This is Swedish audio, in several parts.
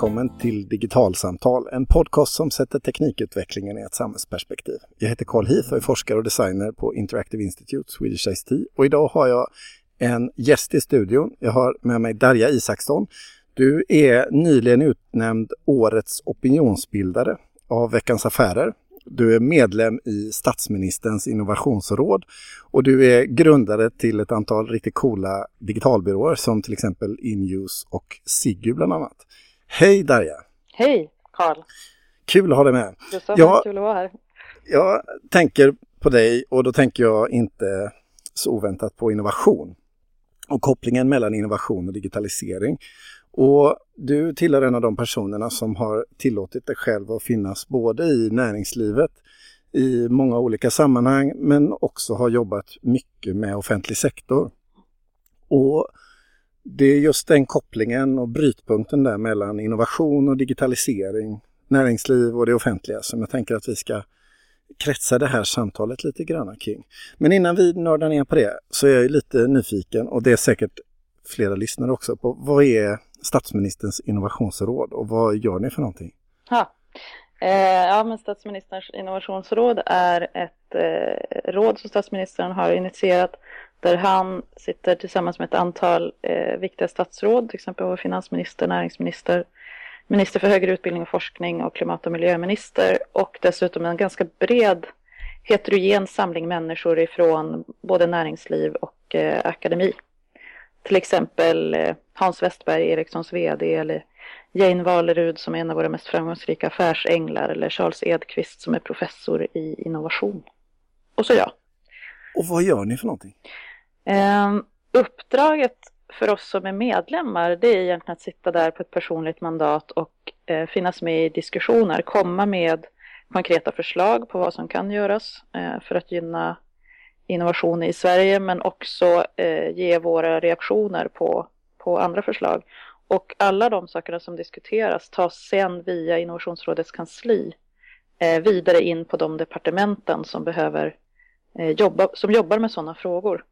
välkommen till Digitalsamtal, en podcast som sätter teknikutvecklingen i ett samhällsperspektiv. Jag heter Carl Heath och är forskare och designer på Interactive Institute, Swedish ICT. Och idag har jag en gäst i studion. Jag har med mig Darja Isaksson. Du är nyligen utnämnd Årets opinionsbildare av Veckans Affärer. Du är medlem i statsministerns innovationsråd och du är grundare till ett antal riktigt coola digitalbyråer som till exempel Inuse och Siggy bland annat. Hej Darja! Hej Karl! Kul att ha dig med. Detsamma, ja, kul att vara här. Jag tänker på dig och då tänker jag inte så oväntat på innovation och kopplingen mellan innovation och digitalisering. Och du tillhör en av de personerna som har tillåtit dig själv att finnas både i näringslivet i många olika sammanhang men också har jobbat mycket med offentlig sektor. Och det är just den kopplingen och brytpunkten där mellan innovation och digitalisering, näringsliv och det offentliga som jag tänker att vi ska kretsa det här samtalet lite grann kring. Men innan vi nördar ner på det så är jag lite nyfiken och det är säkert flera lyssnare också på vad är statsministerns innovationsråd och vad gör ni för någonting? Ja, eh, ja men statsministerns innovationsråd är ett eh, råd som statsministern har initierat där han sitter tillsammans med ett antal eh, viktiga statsråd, till exempel vår finansminister, näringsminister, minister för högre utbildning och forskning och klimat och miljöminister och dessutom en ganska bred heterogen samling människor ifrån både näringsliv och eh, akademi. Till exempel eh, Hans Westberg, Ericssons VD eller Jane Valerud som är en av våra mest framgångsrika affärsänglar eller Charles Edqvist som är professor i innovation. Och så jag. Och vad gör ni för någonting? Eh, uppdraget för oss som är medlemmar det är egentligen att sitta där på ett personligt mandat och eh, finnas med i diskussioner, komma med konkreta förslag på vad som kan göras eh, för att gynna innovation i Sverige men också eh, ge våra reaktioner på, på andra förslag. Och alla de sakerna som diskuteras tas sen via Innovationsrådets kansli eh, vidare in på de departementen som behöver eh, jobba, som jobbar med sådana frågor.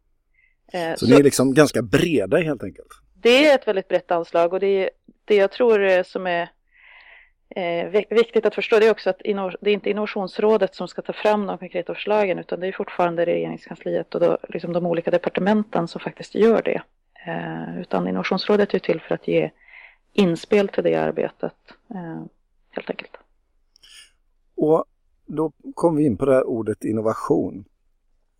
Eh, så, så ni är liksom ganska breda helt enkelt? Det är ett väldigt brett anslag och det, är, det jag tror eh, som är eh, viktigt att förstå det är också att det är inte innovationsrådet som ska ta fram de konkreta förslagen utan det är fortfarande regeringskansliet och då, liksom de olika departementen som faktiskt gör det. Utan innovationsrådet är till för att ge inspel till det arbetet helt enkelt. Och då kom vi in på det här ordet innovation.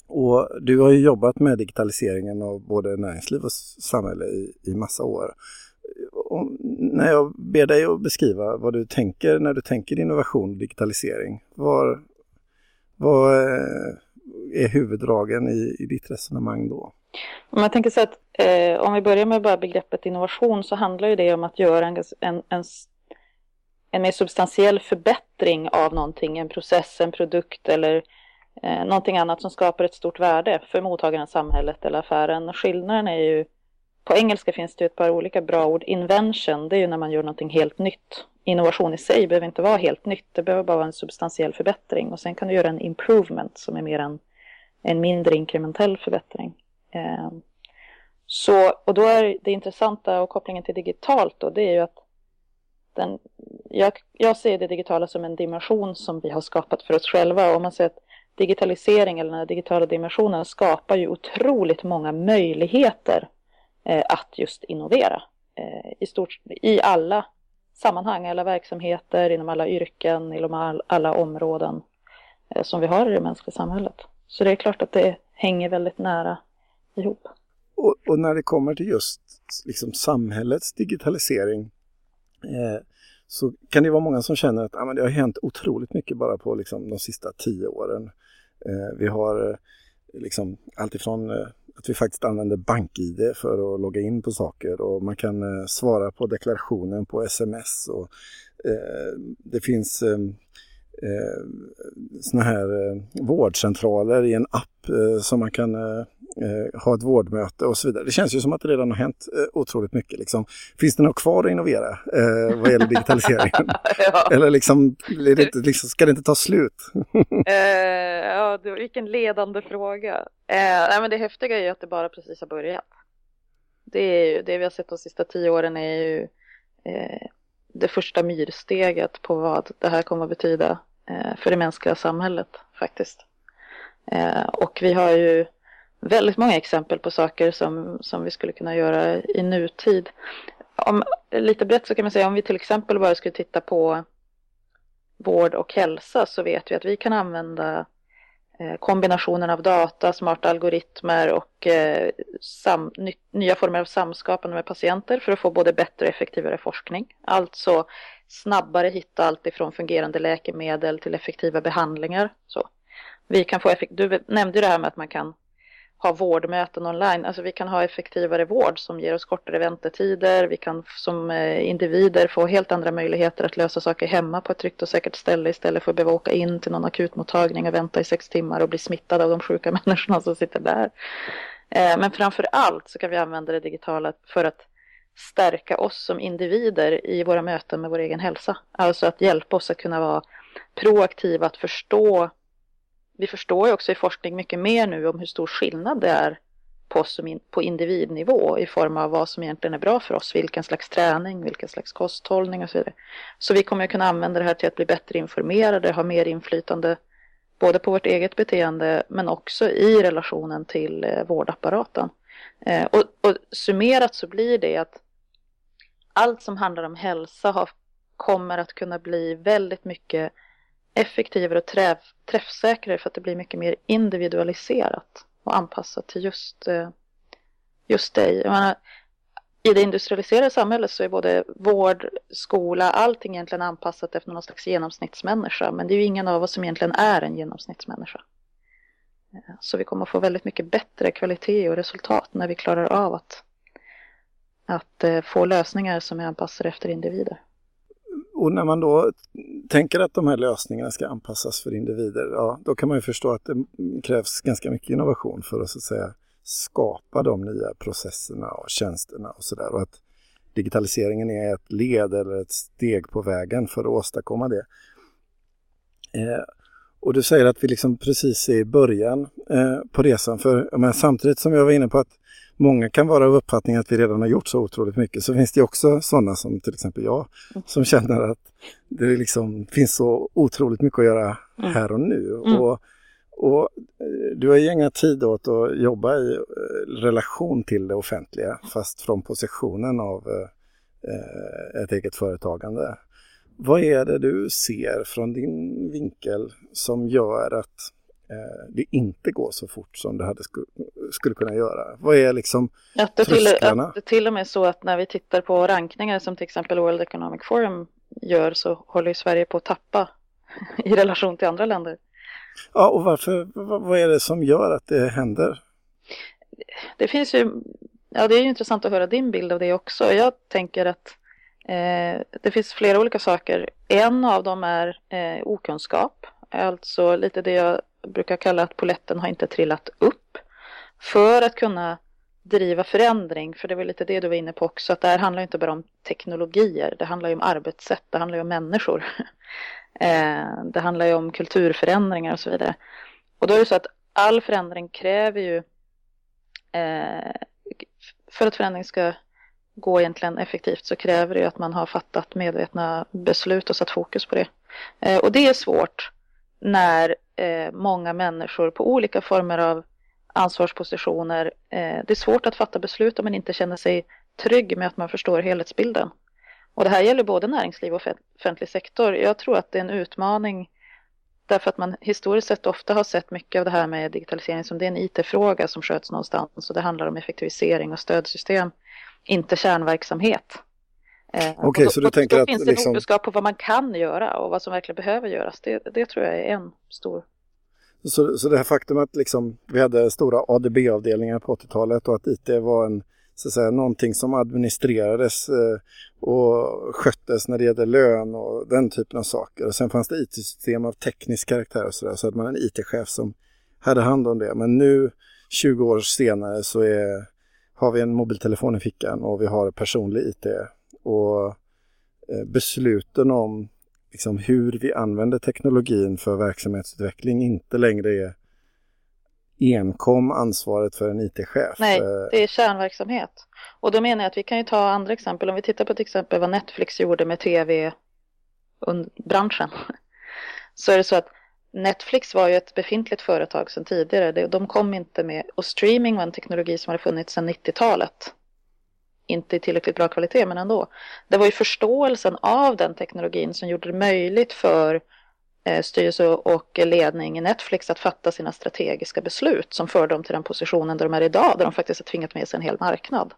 Och du har ju jobbat med digitaliseringen av både näringsliv och samhälle i, i massa år Och när jag ber dig att beskriva vad du tänker när du tänker innovation och digitalisering, var, vad eh, är huvuddragen i, i ditt resonemang då? Om jag tänker så att eh, om vi börjar med bara begreppet innovation så handlar ju det om att göra en, en, en, en mer substantiell förbättring av någonting, en process, en produkt eller eh, någonting annat som skapar ett stort värde för mottagaren, samhället eller affären. Skillnaden är ju på engelska finns det ett par olika bra ord. Invention, det är ju när man gör någonting helt nytt. Innovation i sig behöver inte vara helt nytt, det behöver bara vara en substantiell förbättring. Och sen kan du göra en improvement som är mer en, en mindre inkrementell förbättring. Eh, så, och då är det intressanta och kopplingen till digitalt då, det är ju att den, jag, jag ser det digitala som en dimension som vi har skapat för oss själva. Och om man säger att digitalisering eller den digitala dimensionen skapar ju otroligt många möjligheter eh, att just innovera eh, i, stort, i alla sammanhang, alla verksamheter, inom alla yrken, inom alla områden eh, som vi har i det mänskliga samhället. Så det är klart att det hänger väldigt nära ihop. Och, och när det kommer till just liksom, samhällets digitalisering eh, så kan det vara många som känner att ah, men det har hänt otroligt mycket bara på liksom, de sista tio åren. Eh, vi har eh, liksom, alltifrån eh, att vi faktiskt använder BankID för att logga in på saker och man kan svara på deklarationen på sms. Och, det finns eh, såna här eh, vårdcentraler i en app eh, som man kan eh, eh, ha ett vårdmöte och så vidare. Det känns ju som att det redan har hänt eh, otroligt mycket. Liksom. Finns det något kvar att innovera eh, vad gäller digitaliseringen? ja. Eller liksom, det inte, liksom, ska det inte ta slut? eh, ja, det, vilken ledande fråga. Eh, nej, men det häftiga är ju att det bara precis har börjat. Det, är ju, det vi har sett de sista tio åren är ju eh, det första myrsteget på vad det här kommer att betyda eh, för det mänskliga samhället faktiskt. Och vi har ju väldigt många exempel på saker som, som vi skulle kunna göra i nutid. Om, lite brett så kan man säga om vi till exempel bara skulle titta på vård och hälsa så vet vi att vi kan använda eh, kombinationen av data, smarta algoritmer och eh, sam, ny, nya former av samskapande med patienter för att få både bättre och effektivare forskning. Alltså snabbare hitta allt ifrån fungerande läkemedel till effektiva behandlingar. Så. Vi kan få effekt du nämnde ju det här med att man kan ha vårdmöten online. Alltså vi kan ha effektivare vård som ger oss kortare väntetider. Vi kan som eh, individer få helt andra möjligheter att lösa saker hemma på ett tryggt och säkert ställe istället för att behöva åka in till någon akutmottagning och vänta i sex timmar och bli smittad av de sjuka människorna som sitter där. Eh, men framför allt så kan vi använda det digitala för att stärka oss som individer i våra möten med vår egen hälsa. Alltså att hjälpa oss att kunna vara proaktiva, att förstå vi förstår ju också i forskning mycket mer nu om hur stor skillnad det är på in, på individnivå i form av vad som egentligen är bra för oss, vilken slags träning, vilken slags kosthållning och så vidare. Så vi kommer att kunna använda det här till att bli bättre informerade, ha mer inflytande både på vårt eget beteende men också i relationen till eh, vårdapparaten. Eh, och, och summerat så blir det att allt som handlar om hälsa har, kommer att kunna bli väldigt mycket effektivare och träff, träffsäkrare för att det blir mycket mer individualiserat och anpassat till just, eh, just dig. Menar, I det industrialiserade samhället så är både vård, skola, allting egentligen anpassat efter någon slags genomsnittsmänniska. Men det är ju ingen av oss som egentligen är en genomsnittsmänniska. Eh, så vi kommer att få väldigt mycket bättre kvalitet och resultat när vi klarar av att, att eh, få lösningar som är anpassade efter individer. Och när man då tänker att de här lösningarna ska anpassas för individer, ja, då kan man ju förstå att det krävs ganska mycket innovation för att, så att säga, skapa de nya processerna och tjänsterna och sådär. Och att digitaliseringen är ett led eller ett steg på vägen för att åstadkomma det. Eh, och du säger att vi liksom precis är i början eh, på resan. För men samtidigt som jag var inne på att många kan vara av uppfattningen att vi redan har gjort så otroligt mycket så finns det också sådana som till exempel jag som känner att det liksom finns så otroligt mycket att göra mm. här och nu. Mm. Och, och eh, du har ju inga tid åt att jobba i eh, relation till det offentliga fast från positionen av eh, ett eget företagande. Vad är det du ser från din vinkel som gör att Eh, det inte går så fort som det hade sku, skulle kunna göra? Vad är liksom att det, till, att det till och med så att när vi tittar på rankningar som till exempel World Economic Forum gör så håller Sverige på att tappa i relation till andra länder. Ja, och varför, vad är det som gör att det händer? Det finns ju, ja det är ju intressant att höra din bild av det också. Jag tänker att eh, det finns flera olika saker. En av dem är eh, okunskap, alltså lite det jag brukar kalla att poletten har inte trillat upp. För att kunna driva förändring, för det var lite det du var inne på också, att det här handlar inte bara om teknologier, det handlar ju om arbetssätt, det handlar ju om människor. Eh, det handlar ju om kulturförändringar och så vidare. Och då är det så att all förändring kräver ju, eh, för att förändring ska gå egentligen effektivt så kräver det ju att man har fattat medvetna beslut och satt fokus på det. Eh, och det är svårt när eh, många människor på olika former av ansvarspositioner. Eh, det är svårt att fatta beslut om man inte känner sig trygg med att man förstår helhetsbilden. Och det här gäller både näringsliv och offentlig sektor. Jag tror att det är en utmaning därför att man historiskt sett ofta har sett mycket av det här med digitalisering som det är en IT-fråga som sköts någonstans och det handlar om effektivisering och stödsystem, inte kärnverksamhet. Eh, Okej, okay, så du tänker då att... Då finns det liksom... fokus på vad man kan göra och vad som verkligen behöver göras. Det, det tror jag är en stor... Så, så det här faktum att liksom, vi hade stora ADB-avdelningar på 80-talet och att IT var en, så att säga, någonting som administrerades eh, och sköttes när det gällde lön och den typen av saker. Och sen fanns det IT-system av teknisk karaktär och sådär. Så hade man en IT-chef som hade hand om det. Men nu, 20 år senare, så är, har vi en mobiltelefon i fickan och vi har personlig IT och eh, besluten om liksom hur vi använder teknologin för verksamhetsutveckling inte längre är enkom ansvaret för en IT-chef. Nej, det är kärnverksamhet. Och då menar jag att vi kan ju ta andra exempel. Om vi tittar på till exempel vad Netflix gjorde med tv-branschen. Så är det så att Netflix var ju ett befintligt företag sedan tidigare. De kom inte med, och streaming var en teknologi som hade funnits sedan 90-talet. Inte i tillräckligt bra kvalitet, men ändå. Det var ju förståelsen av den teknologin som gjorde det möjligt för eh, styrelse och ledning i Netflix att fatta sina strategiska beslut som förde dem till den positionen där de är idag, där de faktiskt har tvingat med sig en hel marknad.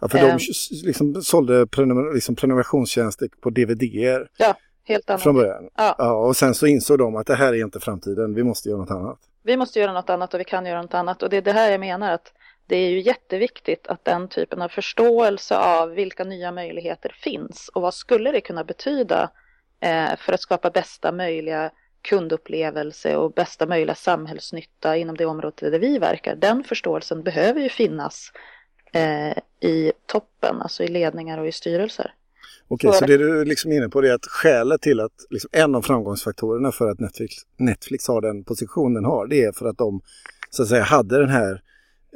Ja, för de eh. liksom sålde prenumer liksom prenumerationstjänster på DVD-er. Ja. Helt annat. Från början? Ja. ja. Och sen så insåg de att det här är inte framtiden, vi måste göra något annat. Vi måste göra något annat och vi kan göra något annat. Och det är det här jag menar att det är ju jätteviktigt att den typen av förståelse av vilka nya möjligheter finns och vad skulle det kunna betyda eh, för att skapa bästa möjliga kundupplevelse och bästa möjliga samhällsnytta inom det område där vi verkar. Den förståelsen behöver ju finnas eh, i toppen, alltså i ledningar och i styrelser. Okej, så det du liksom är inne på är att skälet till att liksom en av framgångsfaktorerna för att Netflix, Netflix har den position den har, det är för att de så att säga hade den här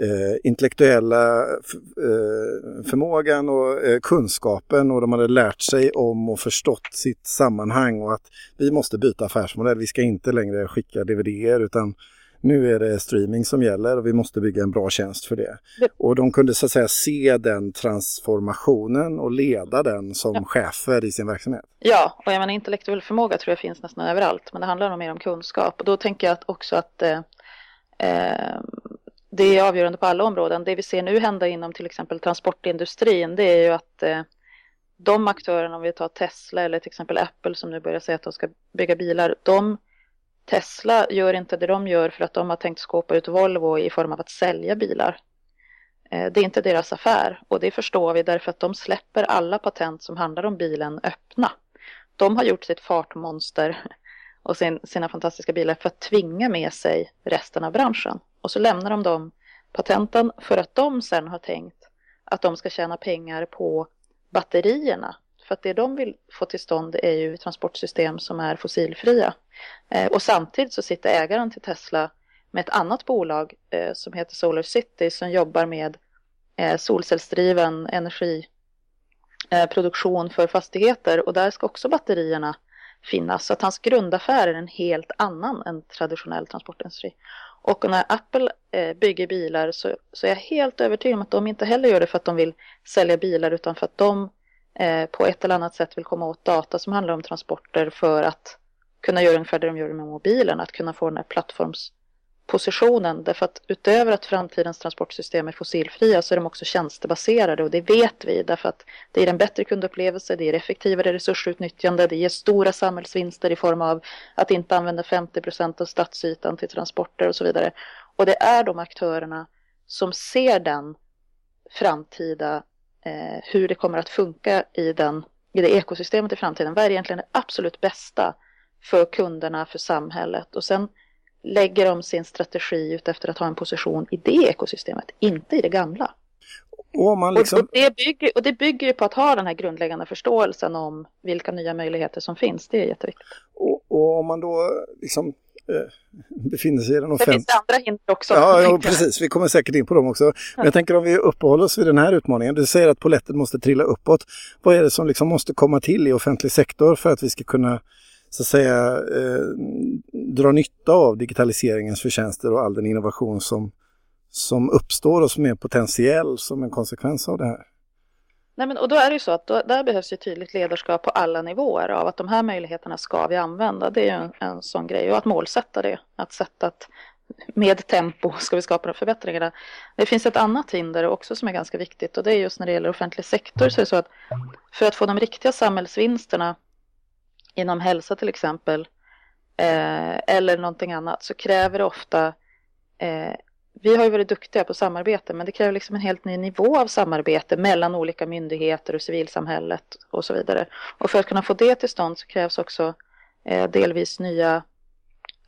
eh, intellektuella eh, förmågan och eh, kunskapen och de hade lärt sig om och förstått sitt sammanhang och att vi måste byta affärsmodell. Vi ska inte längre skicka dvd utan nu är det streaming som gäller och vi måste bygga en bra tjänst för det. Och de kunde så att säga se den transformationen och leda den som ja. chefer i sin verksamhet. Ja, och jag menar intellektuell förmåga tror jag finns nästan överallt, men det handlar nog mer om kunskap. Och då tänker jag också att eh, eh, det är avgörande på alla områden. Det vi ser nu hända inom till exempel transportindustrin, det är ju att eh, de aktörerna, om vi tar Tesla eller till exempel Apple som nu börjar säga att de ska bygga bilar, de Tesla gör inte det de gör för att de har tänkt skåpa ut Volvo i form av att sälja bilar. Eh, det är inte deras affär och det förstår vi därför att de släpper alla patent som handlar om bilen öppna. De har gjort sitt fartmonster och sin, sina fantastiska bilar för att tvinga med sig resten av branschen. Och så lämnar de dem patenten för att de sen har tänkt att de ska tjäna pengar på batterierna för att det de vill få till stånd är ju transportsystem som är fossilfria. Eh, och samtidigt så sitter ägaren till Tesla med ett annat bolag eh, som heter Solar City som jobbar med eh, solcellsdriven energiproduktion eh, för fastigheter och där ska också batterierna finnas. Så att hans grundaffär är en helt annan än traditionell transportindustri. Och när Apple eh, bygger bilar så, så är jag helt övertygad om att de inte heller gör det för att de vill sälja bilar utan för att de eh, på ett eller annat sätt vill komma åt data som handlar om transporter för att kunna göra ungefär det de gör med mobilen, att kunna få den här plattforms positionen Därför att utöver att framtidens transportsystem är fossilfria så är de också tjänstebaserade och det vet vi därför att det ger en bättre kundupplevelse, det ger effektivare resursutnyttjande, det ger stora samhällsvinster i form av att inte använda 50 procent av stadsytan till transporter och så vidare. Och det är de aktörerna som ser den framtida eh, hur det kommer att funka i, den, i det ekosystemet i framtiden. Vad är egentligen det absolut bästa för kunderna, för samhället? Och sen lägger de sin strategi ut efter att ha en position i det ekosystemet, inte i det gamla. Och, man liksom... och, det bygger, och det bygger ju på att ha den här grundläggande förståelsen om vilka nya möjligheter som finns. Det är jätteviktigt. Och, och om man då liksom Eh, befinner sig i den offentliga... Det finns andra hinder också. Ja, ja, precis. Vi kommer säkert in på dem också. Men jag tänker om vi uppehåller oss vid den här utmaningen. Du säger att poletten måste trilla uppåt. Vad är det som liksom måste komma till i offentlig sektor för att vi ska kunna så att säga eh, dra nytta av digitaliseringens förtjänster och all den innovation som, som uppstår och som är potentiell som en konsekvens av det här? Nej, men, och då är det ju så att då, där behövs ju tydligt ledarskap på alla nivåer av att de här möjligheterna ska vi använda. Det är ju en, en sån grej och att målsätta det. Att sätta att med tempo ska vi skapa de förbättringarna. Det finns ett annat hinder också som är ganska viktigt och det är just när det gäller offentlig sektor så är det så att för att få de riktiga samhällsvinsterna inom hälsa till exempel eh, eller någonting annat så kräver det ofta eh, vi har ju varit duktiga på samarbete men det kräver liksom en helt ny nivå av samarbete mellan olika myndigheter och civilsamhället och så vidare. Och för att kunna få det till stånd så krävs också eh, delvis nya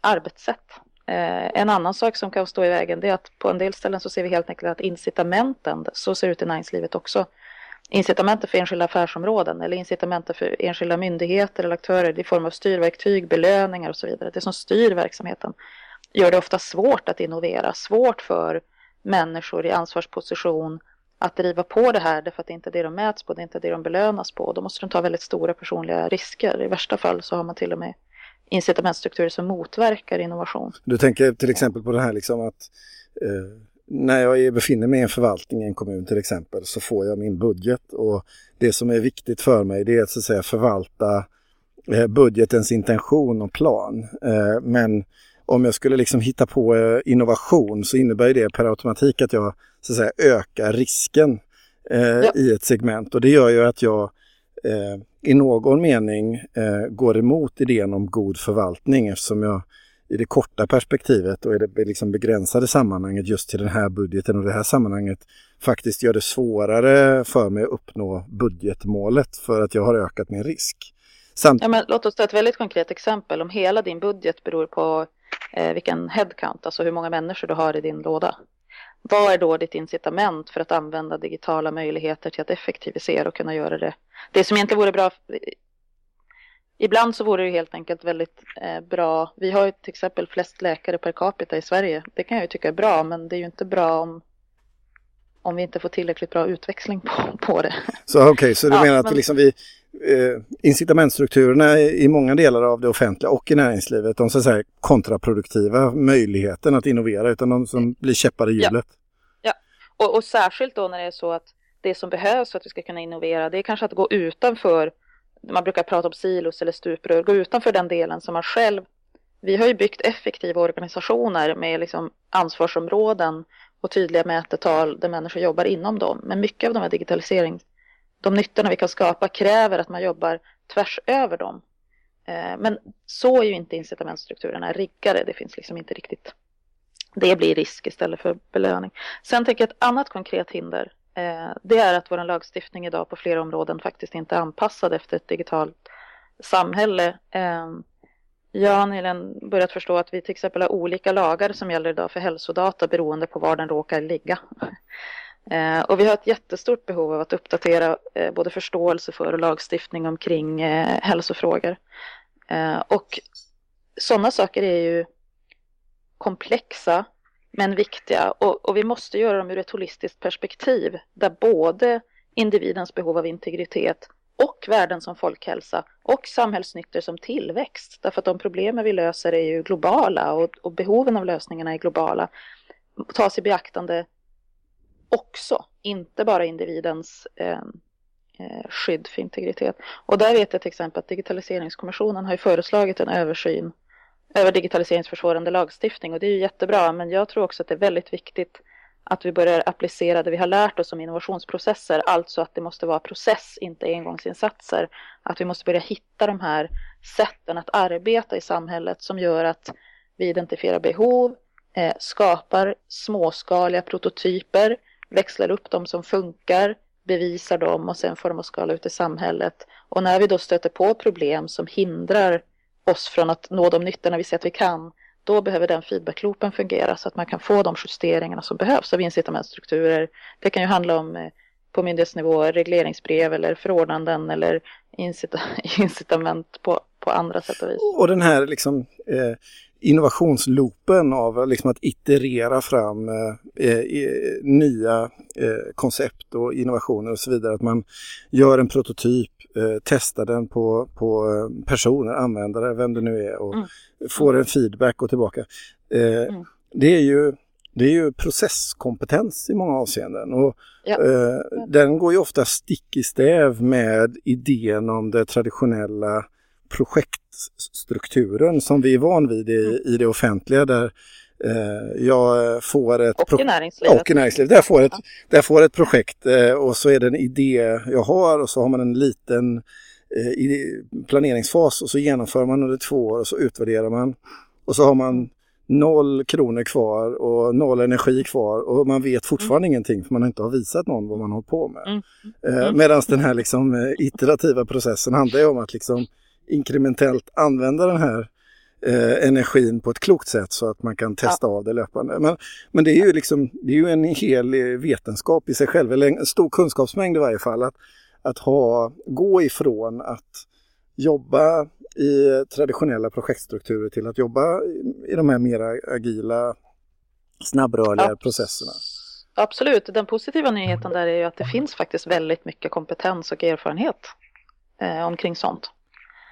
arbetssätt. Eh, en annan sak som kan stå i vägen det är att på en del ställen så ser vi helt enkelt att incitamenten, så ser det ut i näringslivet också, incitamenten för enskilda affärsområden eller incitamenten för enskilda myndigheter eller aktörer i form av styrverktyg, belöningar och så vidare. Det som styr verksamheten gör det ofta svårt att innovera, svårt för människor i ansvarsposition att driva på det här därför att det inte är det de mäts på, det är inte det de belönas på. Då måste de ta väldigt stora personliga risker. I värsta fall så har man till och med incitamentstrukturer som motverkar innovation. Du tänker till exempel på det här liksom att eh, när jag befinner mig i en förvaltning i en kommun till exempel så får jag min budget och det som är viktigt för mig det är att, så att säga, förvalta eh, budgetens intention och plan. Eh, men om jag skulle liksom hitta på eh, innovation så innebär det per automatik att jag så att säga, ökar risken ja. i ett segment och det gör ju att jag i någon mening går emot idén om god förvaltning eftersom jag i det korta perspektivet och i det liksom begränsade sammanhanget just till den här budgeten och det här sammanhanget faktiskt gör det svårare för mig att uppnå budgetmålet för att jag har ökat min risk. Samt... Ja, men låt oss ta ett väldigt konkret exempel. Om hela din budget beror på eh, vilken headcount, alltså hur många människor du har i din låda. Vad är då ditt incitament för att använda digitala möjligheter till att effektivisera och kunna göra det? Det som egentligen vore bra, ibland så vore det helt enkelt väldigt eh, bra. Vi har ju till exempel flest läkare per capita i Sverige. Det kan jag ju tycka är bra, men det är ju inte bra om om vi inte får tillräckligt bra utväxling på, på det. Så okej, okay, så du ja, menar att men... liksom vi, eh, incitamentstrukturerna i många delar av det offentliga och i näringslivet, de så att säga kontraproduktiva möjligheten att innovera utan de som blir käppar i hjulet. Ja, ja. Och, och särskilt då när det är så att det som behövs för att vi ska kunna innovera det är kanske att gå utanför, man brukar prata om silos eller stuprör, gå utanför den delen som man själv vi har ju byggt effektiva organisationer med liksom ansvarsområden och tydliga mätetal där människor jobbar inom dem. Men mycket av de här digitalisering, de nyttorna vi kan skapa kräver att man jobbar tvärs över dem. Eh, men så är ju inte incitamentsstrukturerna riggade. Det finns liksom inte riktigt. Det blir risk istället för belöning. Sen tänker jag ett annat konkret hinder. Eh, det är att vår lagstiftning idag på flera områden faktiskt inte är anpassad efter ett digitalt samhälle. Ehm, jag har nyligen börjat förstå att vi till exempel har olika lagar som gäller idag för hälsodata beroende på var den råkar ligga. Eh, och vi har ett jättestort behov av att uppdatera eh, både förståelse för och lagstiftning omkring hälsofrågor. Och sådana saker är ju komplexa men viktiga och, och vi måste göra dem ur ett holistiskt perspektiv där både individens behov av integritet och värden som folkhälsa och samhällsnyttor som tillväxt. Därför att de problemen vi löser är ju globala och, och behoven av lösningarna är globala. Tas i beaktande också, inte bara individens eh, eh skydd för integritet. Och där vet jag till exempel att Digitaliseringskommissionen har föreslagit en översyn över digitaliseringsförsvårande lagstiftning och det är ju jättebra men jag tror också att det är väldigt viktigt att vi börjar applicera det vi har lärt oss om innovationsprocesser, alltså att det måste vara process, inte engångsinsatser. Att vi måste börja hitta de här sätten att arbeta i samhället som gör att vi identifierar behov, eh, skapar småskaliga prototyper, växlar upp de som funkar, bevisar dem och sen får de att skala ut i samhället. Och när vi då stöter på problem som hindrar oss från att nå de nyttorna vi ser att vi kan, då behöver den feedbackloopen fungera så att man kan få de justeringarna som behövs av incitamentstrukturer. Det kan ju handla om eh, på myndighetsnivå regleringsbrev eller förordnanden eller incitament på, på andra sätt och vis. Och den här liksom, eh, innovationsloopen av liksom att iterera fram eh, eh, nya eh, koncept och innovationer och så vidare. Att man gör en prototyp, eh, testar den på, på eh, personer, användare, vem det nu är och mm. får en feedback och tillbaka. Eh, mm. Det är ju det är ju processkompetens i många avseenden och ja. den går ju ofta stick i stäv med idén om det traditionella projektstrukturen som vi är van vid i, mm. i det offentliga där eh, jag får ett... Och i näringslivet. Och i näringslivet. Där får ett, där får ett projekt eh, och så är det en idé jag har och så har man en liten eh, planeringsfas och så genomför man under två år och så utvärderar man. Och så har man noll kronor kvar och noll energi kvar och man vet fortfarande mm. ingenting för man inte har visat någon vad man har på med. Mm. Mm. Medan den här liksom, iterativa processen handlar ju om att liksom inkrementellt använda den här eh, energin på ett klokt sätt så att man kan testa ja. av det löpande. Men, men det är ju liksom, det är ju en hel vetenskap i sig själv, eller en stor kunskapsmängd i varje fall. Att, att ha, gå ifrån att jobba i traditionella projektstrukturer till att jobba i de här mera agila, snabbrörliga Abs processerna. Absolut, den positiva nyheten där är ju att det finns faktiskt väldigt mycket kompetens och erfarenhet eh, omkring sånt.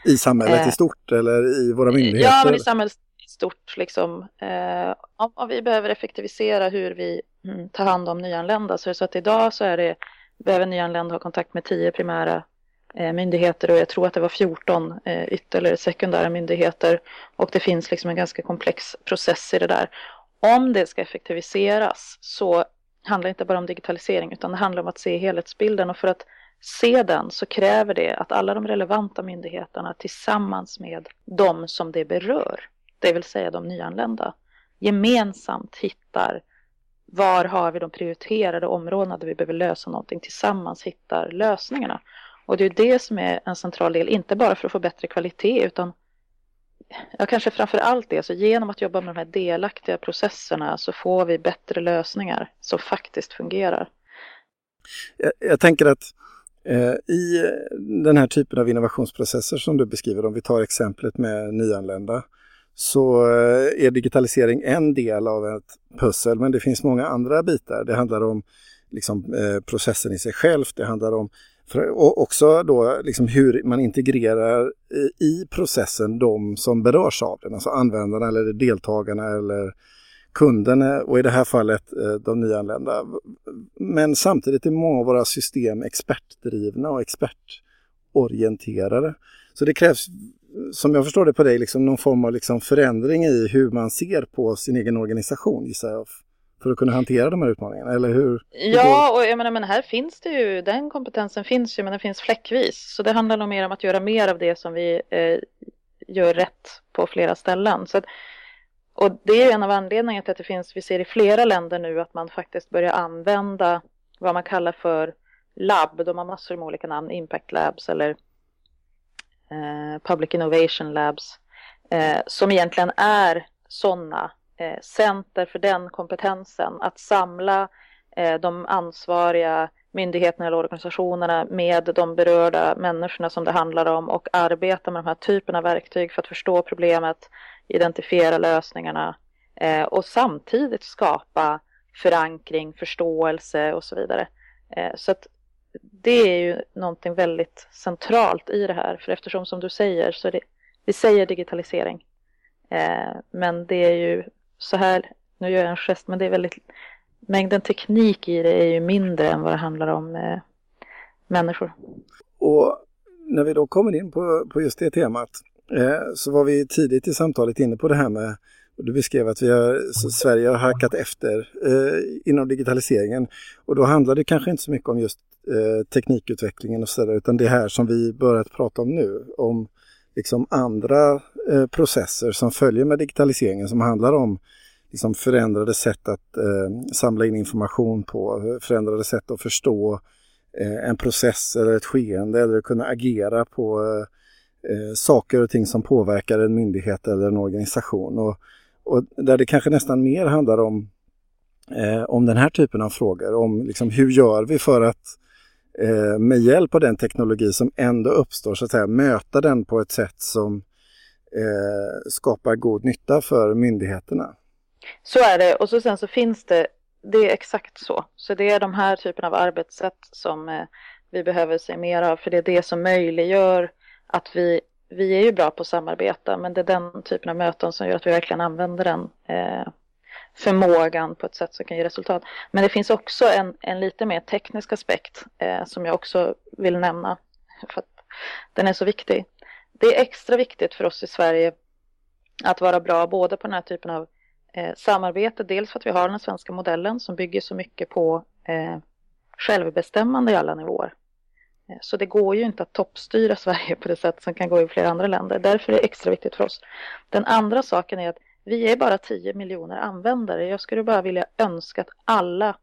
I samhället eh, i stort eller i våra myndigheter? Ja, men i samhället i stort. Liksom. Eh, om, om, vi behöver effektivisera hur vi mm, tar hand om nyanlända så är det så att idag så är det, behöver nyanlända ha kontakt med tio primära eh, myndigheter och jag tror att det var 14 eh, ytterligare sekundära myndigheter och det finns liksom en ganska komplex process i det där. Om det ska effektiviseras så handlar det inte bara om digitalisering utan det handlar om att se helhetsbilden och för att se den så kräver det att alla de relevanta myndigheterna tillsammans med de som det berör, det vill säga de nyanlända, gemensamt hittar var har vi de prioriterade områdena där vi behöver lösa någonting tillsammans hittar lösningarna. Och det är det som är en central del, inte bara för att få bättre kvalitet utan ja, kanske framför allt det, så genom att jobba med de här delaktiga processerna så får vi bättre lösningar som faktiskt fungerar. Jag, jag tänker att Eh, i den här typen av innovationsprocesser som du beskriver, om vi tar exemplet med nyanlända, så eh, är digitalisering en del av ett pussel, men det finns många andra bitar. Det handlar om liksom, eh, processen i sig själv, det handlar om för, och också då liksom hur man integrerar i processen de som berörs av den, alltså användarna eller deltagarna eller kunderna och i det här fallet eh, de nyanlända. Men samtidigt är många av våra system expertdrivna och expertorienterade. Så det krävs, som jag förstår det på dig, liksom någon form av liksom förändring i hur man ser på sin egen organisation gissar jag för att kunna hantera de här utmaningarna, eller hur? Ja, och jag menar, men här finns det ju, den kompetensen finns ju, men den finns fläckvis. Så det handlar nog mer om att göra mer av det som vi eh, gör rätt på flera ställen. Så att, och det är en av anledningarna till att det finns, vi ser i flera länder nu att man faktiskt börjar använda vad man kallar för labb, de har massor med olika namn, impact labs eller eh, public innovation labs, eh, som egentligen är sådana eh, center för den kompetensen. Att samla eh, de ansvariga myndigheterna eller organisationerna med de berörda människorna som det handlar om och arbeta med de här typerna av verktyg för att förstå problemet, identifiera lösningarna eh, och samtidigt skapa förankring, förståelse och så vidare. Eh, så att det är ju någonting väldigt centralt i det här, för eftersom som du säger så det, vi säger digitalisering, eh, men det är ju så här, nu gör jag en gest, men det är väldigt, mängden teknik i det är ju mindre än vad det handlar om eh, människor. Och när vi då kommer in på, på just det temat Eh, så var vi tidigt i samtalet inne på det här med du beskrev att vi har, Sverige har hackat efter eh, inom digitaliseringen. Och då handlar det kanske inte så mycket om just eh, teknikutvecklingen och sådär utan det här som vi börjat prata om nu om liksom andra eh, processer som följer med digitaliseringen som handlar om liksom förändrade sätt att eh, samla in information på, förändrade sätt att förstå eh, en process eller ett skeende eller kunna agera på eh, eh, saker och ting som påverkar en myndighet eller en organisation. Och, och där det kanske nästan mer handlar om, eh, om den här typen av frågor, om liksom, hur gör vi för att eh, med hjälp av den teknologi som ändå uppstår, så att säga, möta den på ett sätt som eh, skapar god nytta för myndigheterna. Så är det och så sen så finns det, det är exakt så. Så det är de här typen av arbetssätt som eh, vi behöver se mer av för det är det som möjliggör att vi, vi är ju bra på att samarbeta men det är den typen av möten som gör att vi verkligen använder den eh, förmågan på ett sätt som kan ge resultat. Men det finns också en, en lite mer teknisk aspekt eh, som jag också vill nämna för att den är så viktig. Det är extra viktigt för oss i Sverige att vara bra både på den här typen av eh, samarbete, dels för att vi har den svenska modellen som bygger så mycket på eh, självbestämmande i alla nivåer. Eh, så det går ju inte att toppstyra Sverige på det sätt som kan gå i flera andra länder. Därför är det extra viktigt för oss. Den andra saken är att vi är bara 10 miljoner användare. Jag skulle bara vilja önska att alla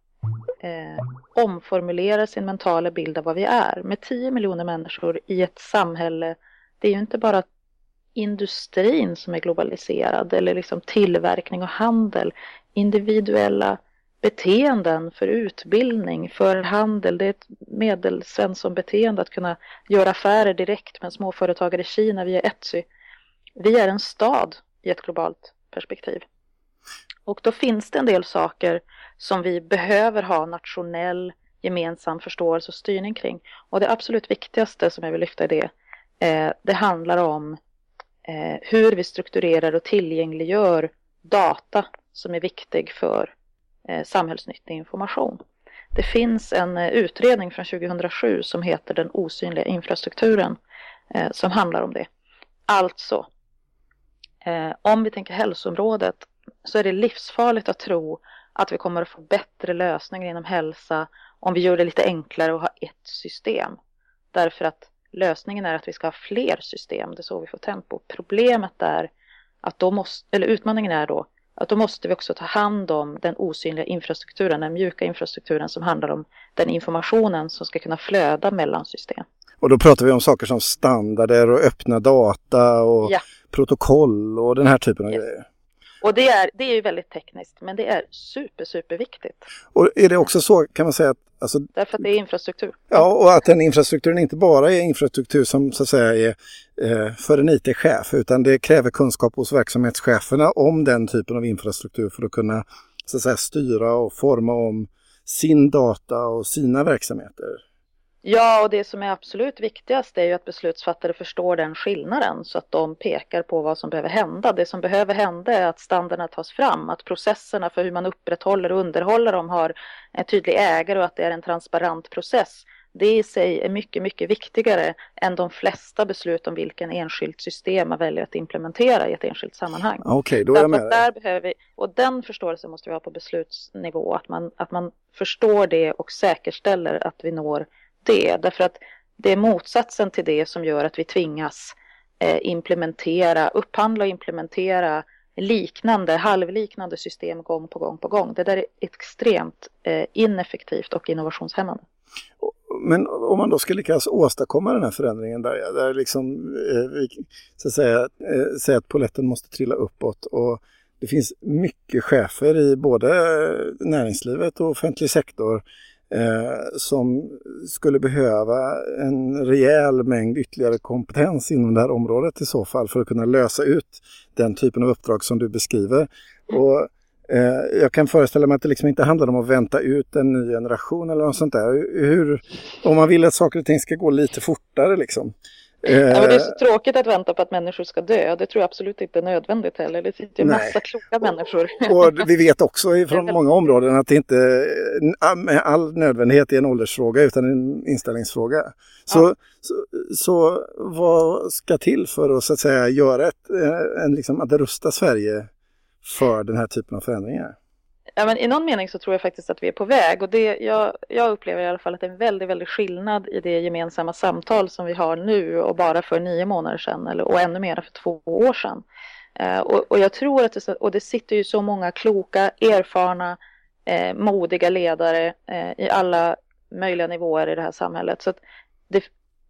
eh, omformulerar sin mentala bild av vad vi är. Med 10 miljoner människor i ett samhälle, det är ju inte bara industrin som är globaliserad eller liksom tillverkning och handel. Individuella beteenden, för utbildning, för handel. Det är ett medelsvensson-beteende att kunna göra affärer direkt med småföretagare i Kina via Etsy. Vi är en stad i ett globalt perspektiv. Och då finns det en del saker som vi behöver ha nationell gemensam förståelse och styrning kring. Och det absolut viktigaste som jag vill lyfta i det, eh, det handlar om eh, hur vi strukturerar och tillgängliggör data som är viktig för Eh, samhällsnyttig information. Det finns en eh, utredning från 2007 som heter Den osynliga infrastrukturen eh, som handlar om det. Alltså, om vi tänker hälsoområdet så är det livsfarligt att tro att vi kommer att få bättre lösningar inom hälsa om vi gör det lite enklare att ha ett system. Därför att lösningen är att vi ska ha fler system, det är så vi får tempo. Problemet är att då måste, eller utmaningen är då att då måste vi också ta hand om den osynliga infrastrukturen, den mjuka infrastrukturen som handlar om den informationen som ska kunna flöda mellan system. Och då pratar vi om saker som standarder och öppna data och ja. protokoll och den här typen av yes. grejer. Och det är, det är ju väldigt tekniskt, men det är super, super viktigt. Och är det också så, kan man säga att... Alltså, Därför att det är infrastruktur. Ja, och att den infrastrukturen inte bara är infrastruktur som så att säga är eh, för en IT-chef, utan det kräver kunskap hos verksamhetscheferna om den typen av infrastruktur för att kunna så att säga, styra och forma om sin data och sina verksamheter. Ja, och det som är absolut viktigast är ju att beslutsfattare förstår den skillnaden så att de pekar på vad som behöver hända. Det som behöver hända är att standarderna tas fram, att processerna för hur man upprätthåller och underhåller dem har en tydlig ägare och att det är en transparent process. Det i sig är mycket, mycket viktigare än de flesta beslut om vilken enskilt system man väljer att implementera i ett enskilt sammanhang. Okej, okay, då är jag med där behöver vi, Och den förståelsen måste vi ha på beslutsnivå, att man, att man förstår det och säkerställer att vi når det. Därför att det är motsatsen till det som gör att vi tvingas eh, implementera, upphandla och implementera liknande, halvliknande system gång på gång på gång. Det där är extremt eh, ineffektivt och innovationshämmande. Men om man då ska lyckas åstadkomma den här förändringen där, där liksom, eh, så att säga, eh, säga att poletten måste trilla uppåt och det finns mycket chefer i både eh, näringslivet och offentlig sektor eh, Eh, som skulle behöva en rejäl mängd ytterligare kompetens inom det här området i så fall för att kunna lösa ut den typen av uppdrag som du beskriver. Och, eh, jag kan föreställa mig att det liksom inte handlar om att vänta ut en ny generation eller något sånt där. Hur, om man vill att saker och ting ska gå lite fortare liksom. Ja, men det är så eh, tråkigt att vänta på att människor ska dö. Det tror jag absolut inte är nödvändigt heller. Det sitter ju massa kloka människor. Och vi vet också från många områden att det inte med all nödvändighet är en åldersfråga utan en inställningsfråga. Så, ja. så, så, vad ska till för att, så att säga, göra ett, eh, en, liksom, att rusta Sverige för den här typen av förändringar? Ja, men I någon mening så tror jag faktiskt att vi är på väg och det, jag, jag upplever i alla fall att det är en väldigt, väldigt skillnad i det gemensamma samtal som vi har nu och bara för nio månader sedan eller, och ännu mer för två år sedan. Eh, och, och, jag tror att det, och det sitter ju så många kloka, erfarna, eh, modiga ledare eh, i alla möjliga nivåer i det här samhället. Så det,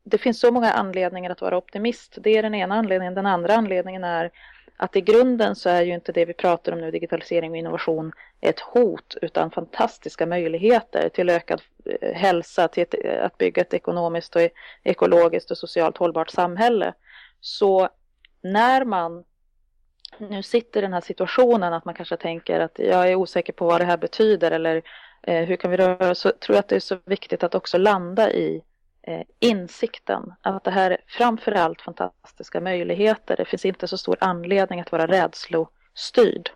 det finns så många anledningar att vara optimist. Det är den ena anledningen. Den andra anledningen är att i grunden så är ju inte det vi pratar om nu, digitalisering och innovation, ett hot utan fantastiska möjligheter till ökad eh, hälsa, till ett, eh, att bygga ett ekonomiskt och ekologiskt och socialt hållbart samhälle. Så när man nu sitter i den här situationen att man kanske tänker att jag är osäker på vad det här betyder eller eh, hur kan vi röra så tror jag att det är så viktigt att också landa i Eh, insikten att det här är framförallt fantastiska möjligheter. Det finns inte så stor anledning att vara rädslostyrd.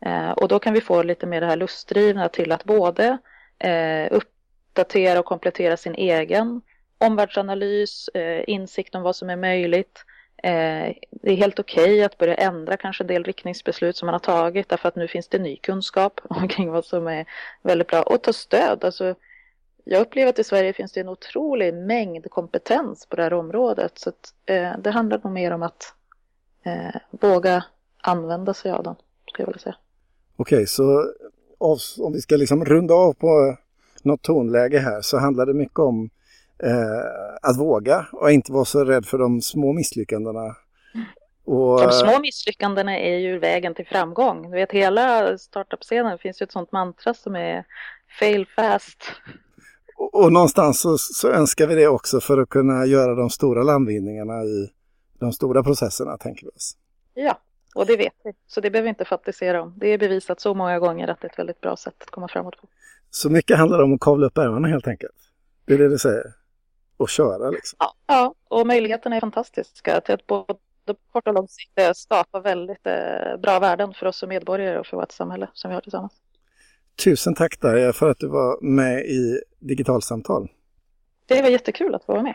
Eh, och då kan vi få lite mer det här lustdrivna till att både eh, uppdatera och komplettera sin egen omvärldsanalys, eh, insikt om vad som är möjligt. Eh, det är helt okej okay att börja ändra kanske en del riktningsbeslut som man har tagit därför att nu finns det ny kunskap omkring vad som är väldigt bra och ta stöd. Alltså, jag upplever att i Sverige finns det en otrolig mängd kompetens på det här området. Så att, eh, det handlar nog mer om att eh, våga använda sig av den, skulle jag vilja säga. Okej, okay, så om vi ska liksom runda av på något tonläge här så handlar det mycket om eh, att våga och inte vara så rädd för de små misslyckandena. Och, De små misslyckandena är ju vägen till framgång. Du vet hela startup-scenen finns ju ett sånt mantra som är fail fast. Och, och någonstans så, så, önskar vi det också för att kunna göra de stora landvinningarna i de stora processerna, tänker vi oss. Ja, och det vet vi. Så det behöver vi inte fantisera om. Det är bevisat så många gånger att det är ett väldigt bra sätt att komma framåt på. Så mycket handlar om att kavla upp ärmarna helt enkelt? Det är det du säger? Och köra liksom? Ja, ja och möjligheterna är fantastiska till att både på kort och lång sikt skapa väldigt eh, bra värden för oss som medborgare och för vårt samhälle som vi har tillsammans. Tusen tack Darja för att du var med i Digitalsamtal. Det var jättekul att få vara med.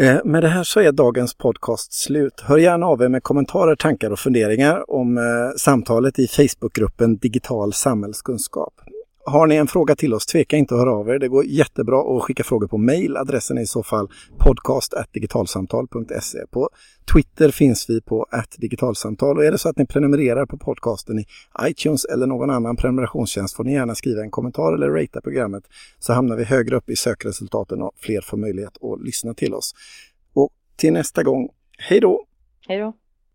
Eh, med det här så är dagens podcast slut. Hör gärna av er med kommentarer, tankar och funderingar om eh, samtalet i Facebookgruppen Digital samhällskunskap. Har ni en fråga till oss, tveka inte att höra av er. Det går jättebra att skicka frågor på mail. Adressen är i så fall podcast.digitalsamtal.se. På Twitter finns vi på digitalsamtal och är det så att ni prenumererar på podcasten i iTunes eller någon annan prenumerationstjänst får ni gärna skriva en kommentar eller ratea programmet så hamnar vi högre upp i sökresultaten och fler får möjlighet att lyssna till oss. Och till nästa gång, hej då! Hej då!